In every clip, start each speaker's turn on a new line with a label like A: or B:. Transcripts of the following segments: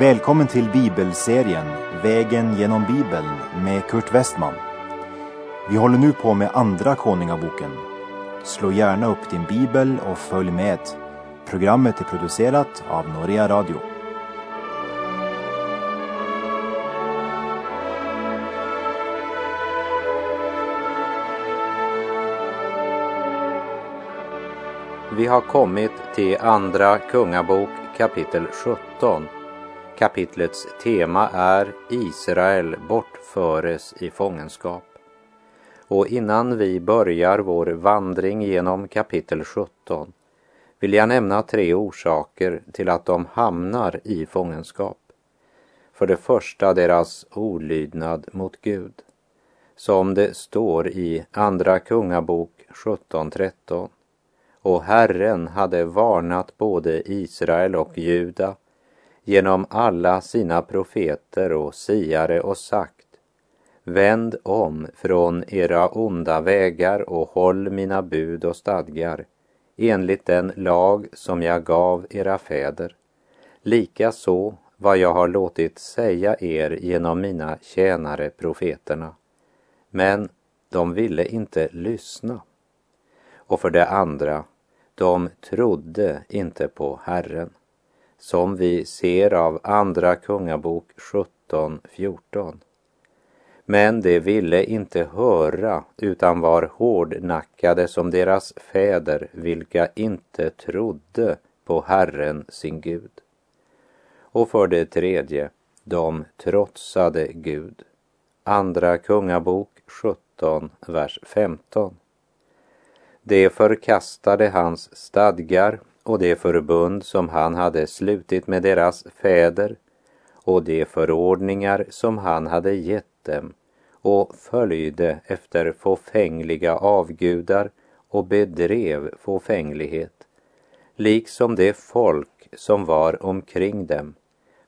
A: Välkommen till bibelserien Vägen genom Bibeln med Kurt Westman. Vi håller nu på med Andra Konungaboken. Slå gärna upp din bibel och följ med. Programmet är producerat av Norea Radio.
B: Vi har kommit till Andra Kungabok kapitel 17. Kapitlets tema är Israel bortföres i fångenskap. Och innan vi börjar vår vandring genom kapitel 17 vill jag nämna tre orsaker till att de hamnar i fångenskap. För det första deras olydnad mot Gud. Som det står i Andra Kungabok 17.13 och Herren hade varnat både Israel och Juda genom alla sina profeter och siare och sagt Vänd om från era onda vägar och håll mina bud och stadgar enligt den lag som jag gav era fäder. Likaså vad jag har låtit säga er genom mina tjänare profeterna. Men de ville inte lyssna. Och för det andra, de trodde inte på Herren. Som vi ser av Andra Kungabok 17.14. Men de ville inte höra utan var hårdnackade som deras fäder vilka inte trodde på Herren sin Gud. Och för det tredje, de trotsade Gud. Andra Kungabok 17, vers 15. De förkastade hans stadgar och det förbund som han hade slutit med deras fäder och de förordningar som han hade gett dem och följde efter fåfängliga avgudar och bedrev fåfänglighet, liksom det folk som var omkring dem,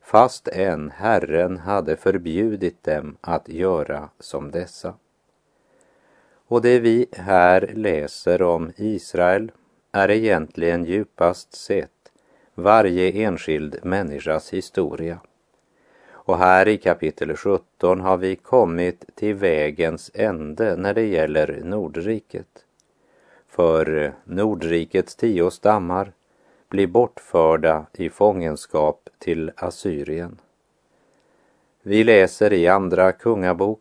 B: fast än Herren hade förbjudit dem att göra som dessa. Och det vi här läser om Israel är egentligen djupast sett varje enskild människas historia. Och här i kapitel 17 har vi kommit till vägens ände när det gäller Nordriket. För Nordrikets tio stammar blir bortförda i fångenskap till Assyrien. Vi läser i Andra Kungabok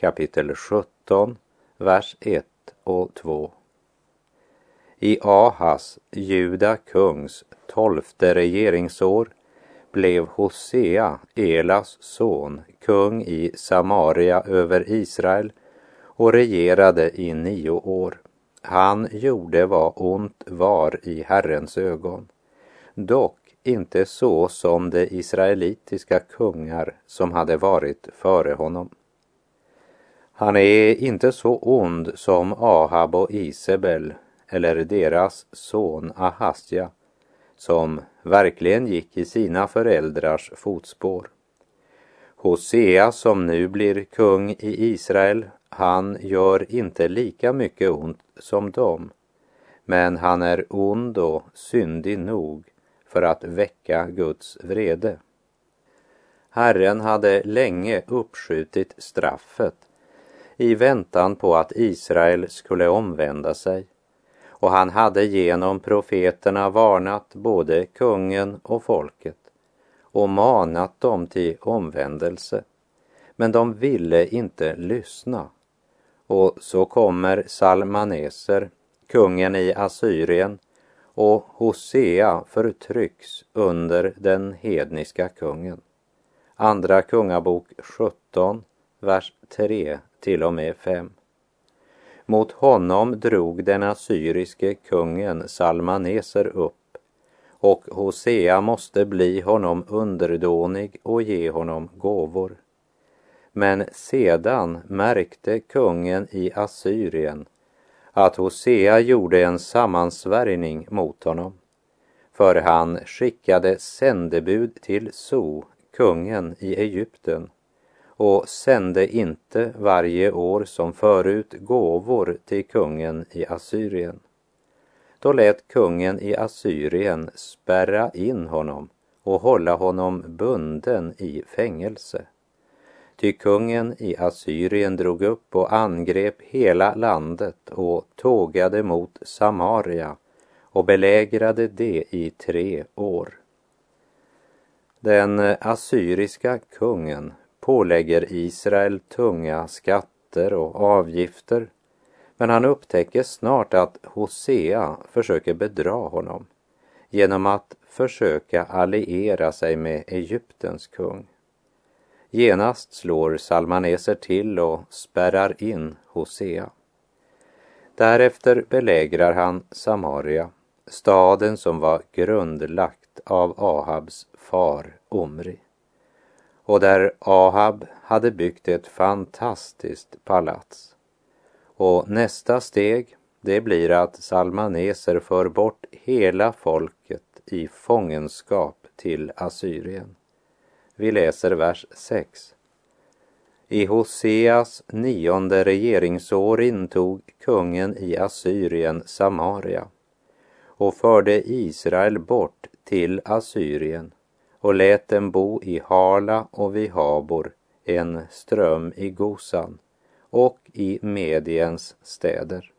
B: kapitel 17, vers 1 och 2. I Ahas, Juda kungs tolfte regeringsår blev Hosea, Elas son, kung i Samaria över Israel och regerade i nio år. Han gjorde vad ont var i Herrens ögon, dock inte så som de israelitiska kungar som hade varit före honom. Han är inte så ond som Ahab och Isabel eller deras son Ahasja som verkligen gick i sina föräldrars fotspår. Hosea som nu blir kung i Israel, han gör inte lika mycket ont som dem, men han är ond och syndig nog för att väcka Guds vrede. Herren hade länge uppskjutit straffet i väntan på att Israel skulle omvända sig och han hade genom profeterna varnat både kungen och folket och manat dem till omvändelse. Men de ville inte lyssna. Och så kommer Salmaneser, kungen i Assyrien, och Hosea förtrycks under den hedniska kungen. Andra Kungabok 17, vers 3 till och med 5. Mot honom drog den assyriske kungen Salmaneser upp och Hosea måste bli honom underdånig och ge honom gåvor. Men sedan märkte kungen i Assyrien att Hosea gjorde en sammansvärjning mot honom. För han skickade sändebud till So, kungen i Egypten, och sände inte varje år som förut gåvor till kungen i Assyrien. Då lät kungen i Assyrien spärra in honom och hålla honom bunden i fängelse. Ty kungen i Assyrien drog upp och angrep hela landet och tågade mot Samaria och belägrade det i tre år. Den assyriska kungen pålägger Israel tunga skatter och avgifter men han upptäcker snart att Hosea försöker bedra honom genom att försöka alliera sig med Egyptens kung. Genast slår Salmaneser till och spärrar in Hosea. Därefter belägrar han Samaria, staden som var grundlagt av Ahabs far Omri och där Ahab hade byggt ett fantastiskt palats. Och nästa steg, det blir att Salmaneser för bort hela folket i fångenskap till Assyrien. Vi läser vers 6. I Hoseas nionde regeringsår intog kungen i Assyrien Samaria och förde Israel bort till Assyrien och lät dem bo i Harla och vid Habor, en ström i Gosan och i Mediens städer.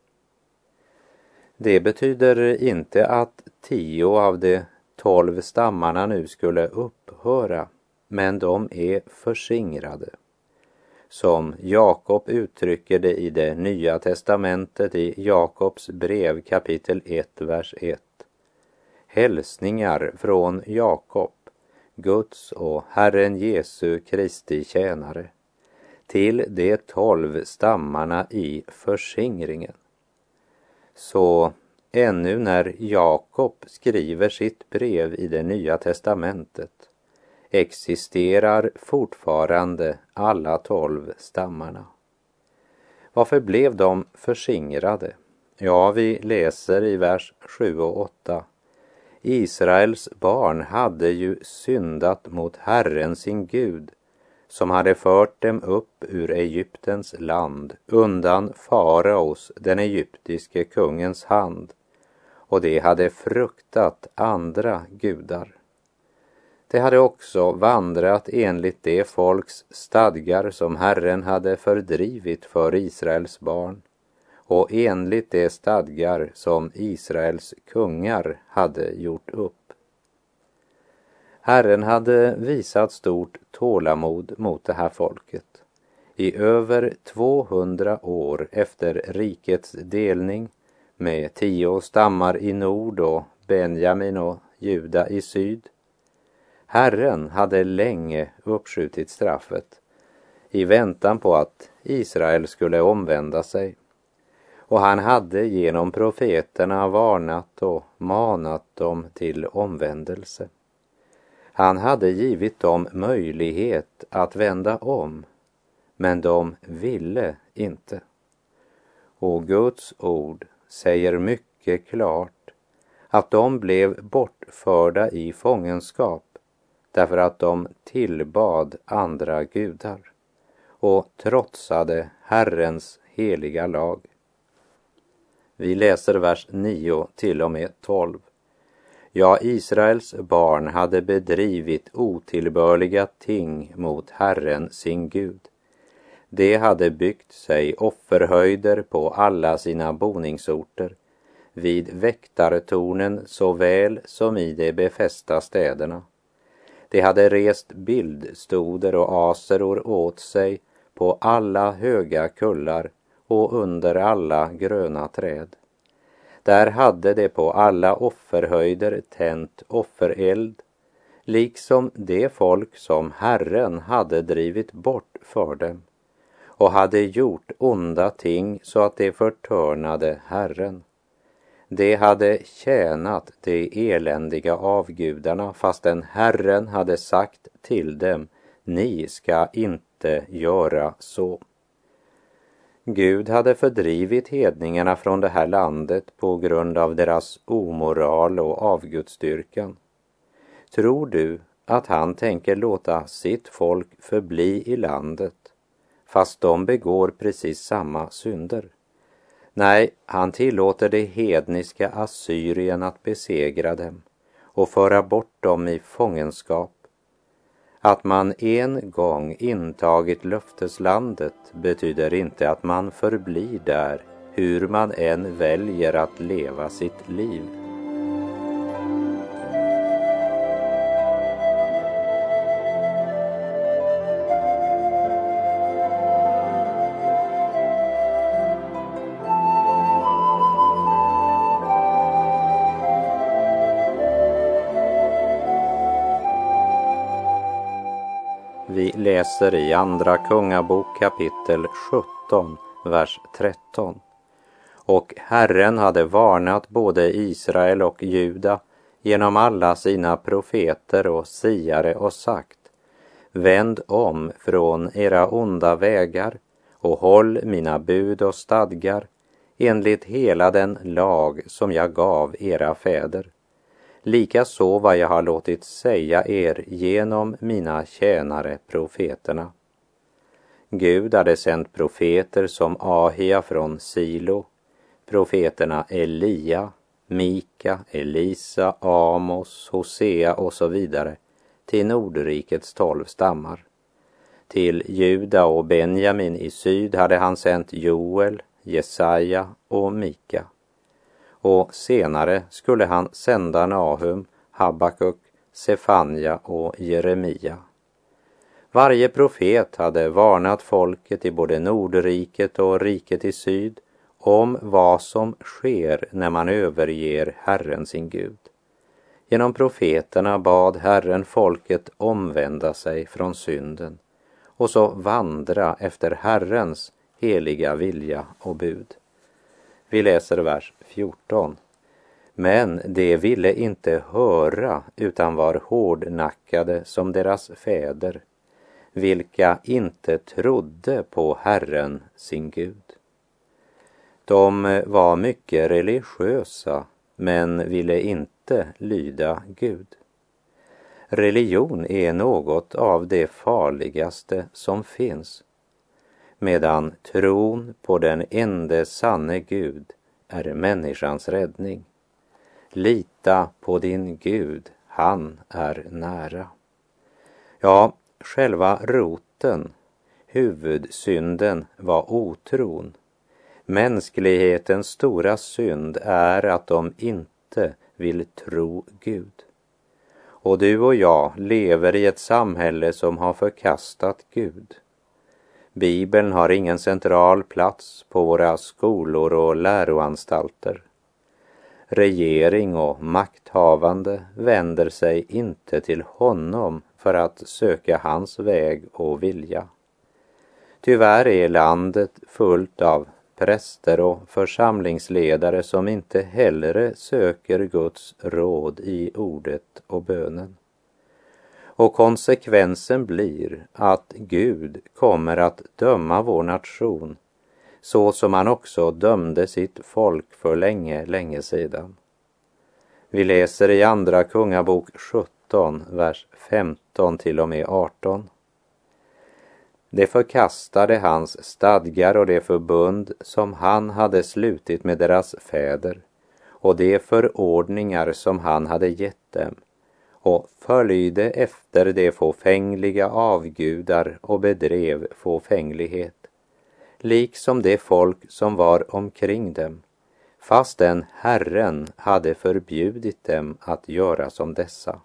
B: Det betyder inte att tio av de tolv stammarna nu skulle upphöra, men de är förskingrade. Som Jakob uttrycker det i det nya testamentet i Jakobs brev kapitel 1, vers 1. Hälsningar från Jakob, Guds och Herren Jesu Kristi tjänare, till de tolv stammarna i förskingringen. Så ännu när Jakob skriver sitt brev i det nya testamentet existerar fortfarande alla tolv stammarna. Varför blev de förskingrade? Ja, vi läser i vers 7 och 8. Israels barn hade ju syndat mot Herren sin Gud som hade fört dem upp ur Egyptens land undan faraos, den egyptiske kungens hand och de hade fruktat andra gudar. De hade också vandrat enligt de folks stadgar som Herren hade fördrivit för Israels barn och enligt de stadgar som Israels kungar hade gjort upp. Herren hade visat stort tålamod mot det här folket. I över 200 år efter rikets delning med tio stammar i nord och Benjamin och Juda i syd. Herren hade länge uppskjutit straffet i väntan på att Israel skulle omvända sig. Och han hade genom profeterna varnat och manat dem till omvändelse. Han hade givit dem möjlighet att vända om, men de ville inte. Och Guds ord säger mycket klart att de blev bortförda i fångenskap därför att de tillbad andra gudar och trotsade Herrens heliga lag. Vi läser vers 9 till och med 12. Ja, Israels barn hade bedrivit otillbörliga ting mot Herren sin Gud. De hade byggt sig offerhöjder på alla sina boningsorter, vid väktartornen såväl som i de befästa städerna. De hade rest bildstoder och aseror åt sig på alla höga kullar och under alla gröna träd. Där hade de på alla offerhöjder tänt offereld, liksom det folk som Herren hade drivit bort för dem och hade gjort onda ting så att de förtörnade Herren. De hade tjänat de eländiga avgudarna fastän Herren hade sagt till dem, ni ska inte göra så. Gud hade fördrivit hedningarna från det här landet på grund av deras omoral och avgudsdyrkan. Tror du att han tänker låta sitt folk förbli i landet fast de begår precis samma synder? Nej, han tillåter det hedniska Assyrien att besegra dem och föra bort dem i fångenskap. Att man en gång intagit löfteslandet betyder inte att man förblir där hur man än väljer att leva sitt liv. Vi läser i Andra Kungabok kapitel 17, vers 13. Och Herren hade varnat både Israel och Juda genom alla sina profeter och siare och sagt Vänd om från era onda vägar och håll mina bud och stadgar enligt hela den lag som jag gav era fäder likaså vad jag har låtit säga er genom mina tjänare profeterna. Gud hade sänt profeter som Ahia från Silo, profeterna Elia, Mika, Elisa, Amos, Hosea och så vidare till Nordrikets tolv stammar. Till Juda och Benjamin i syd hade han sänt Joel, Jesaja och Mika och senare skulle han sända Nahum, Habakuk, Sefanja och Jeremia. Varje profet hade varnat folket i både Nordriket och riket i syd om vad som sker när man överger Herren sin Gud. Genom profeterna bad Herren folket omvända sig från synden och så vandra efter Herrens heliga vilja och bud. Vi läser vers 14. Men de ville inte höra utan var hårdnackade som deras fäder, vilka inte trodde på Herren sin Gud. De var mycket religiösa men ville inte lyda Gud. Religion är något av det farligaste som finns medan tron på den ende sanne Gud är människans räddning. Lita på din Gud, han är nära. Ja, själva roten, huvudsynden var otron. Mänsklighetens stora synd är att de inte vill tro Gud. Och du och jag lever i ett samhälle som har förkastat Gud. Bibeln har ingen central plats på våra skolor och läroanstalter. Regering och makthavande vänder sig inte till honom för att söka hans väg och vilja. Tyvärr är landet fullt av präster och församlingsledare som inte hellre söker Guds råd i ordet och bönen. Och konsekvensen blir att Gud kommer att döma vår nation så som han också dömde sitt folk för länge, länge sedan. Vi läser i Andra Kungabok 17, vers 15 till och med 18. De förkastade hans stadgar och det förbund som han hade slutit med deras fäder och de förordningar som han hade gett dem och följde efter de fåfängliga avgudar och bedrev fåfänglighet, liksom det folk som var omkring dem, fastän Herren hade förbjudit dem att göra som dessa.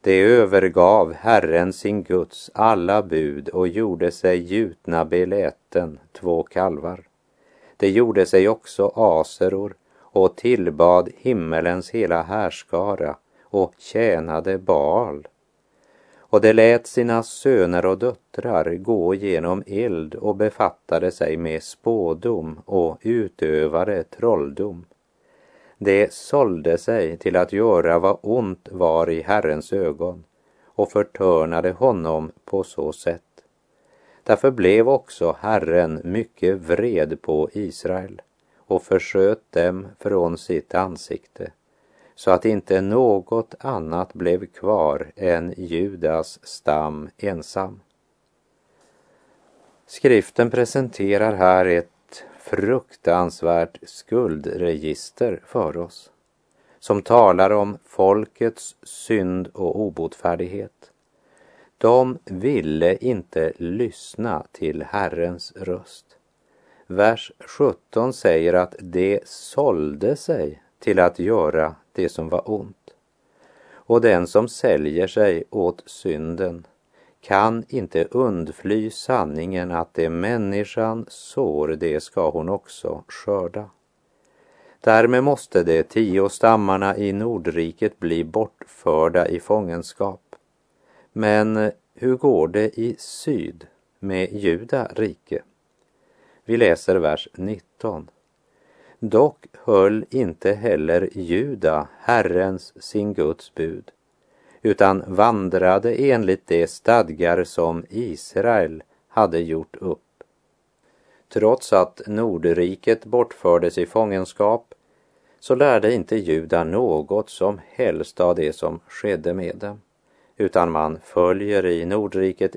B: De övergav Herren sin Guds alla bud och gjorde sig gjutna beläten, två kalvar. De gjorde sig också aseror och tillbad himmelens hela härskara och tjänade Baal. Och de lät sina söner och döttrar gå genom eld och befattade sig med spådom och utövade trolldom. De sålde sig till att göra vad ont var i Herrens ögon och förtörnade honom på så sätt. Därför blev också Herren mycket vred på Israel och försköt dem från sitt ansikte så att inte något annat blev kvar än Judas stam ensam. Skriften presenterar här ett fruktansvärt skuldregister för oss. som talar om folkets synd och obotfärdighet. De ville inte lyssna till Herrens röst. Vers 17 säger att de sålde sig till att göra det som var ont. Och den som säljer sig åt synden kan inte undfly sanningen att det människan sår, det ska hon också skörda. Därmed måste de tio stammarna i Nordriket bli bortförda i fångenskap. Men hur går det i syd med Juda rike? Vi läser vers 19. Dock höll inte heller Juda Herrens, sin Guds bud, utan vandrade enligt de stadgar som Israel hade gjort upp. Trots att Nordriket bortfördes i fångenskap så lärde inte Juda något som helst av det som skedde med dem, utan man följer i Nordriket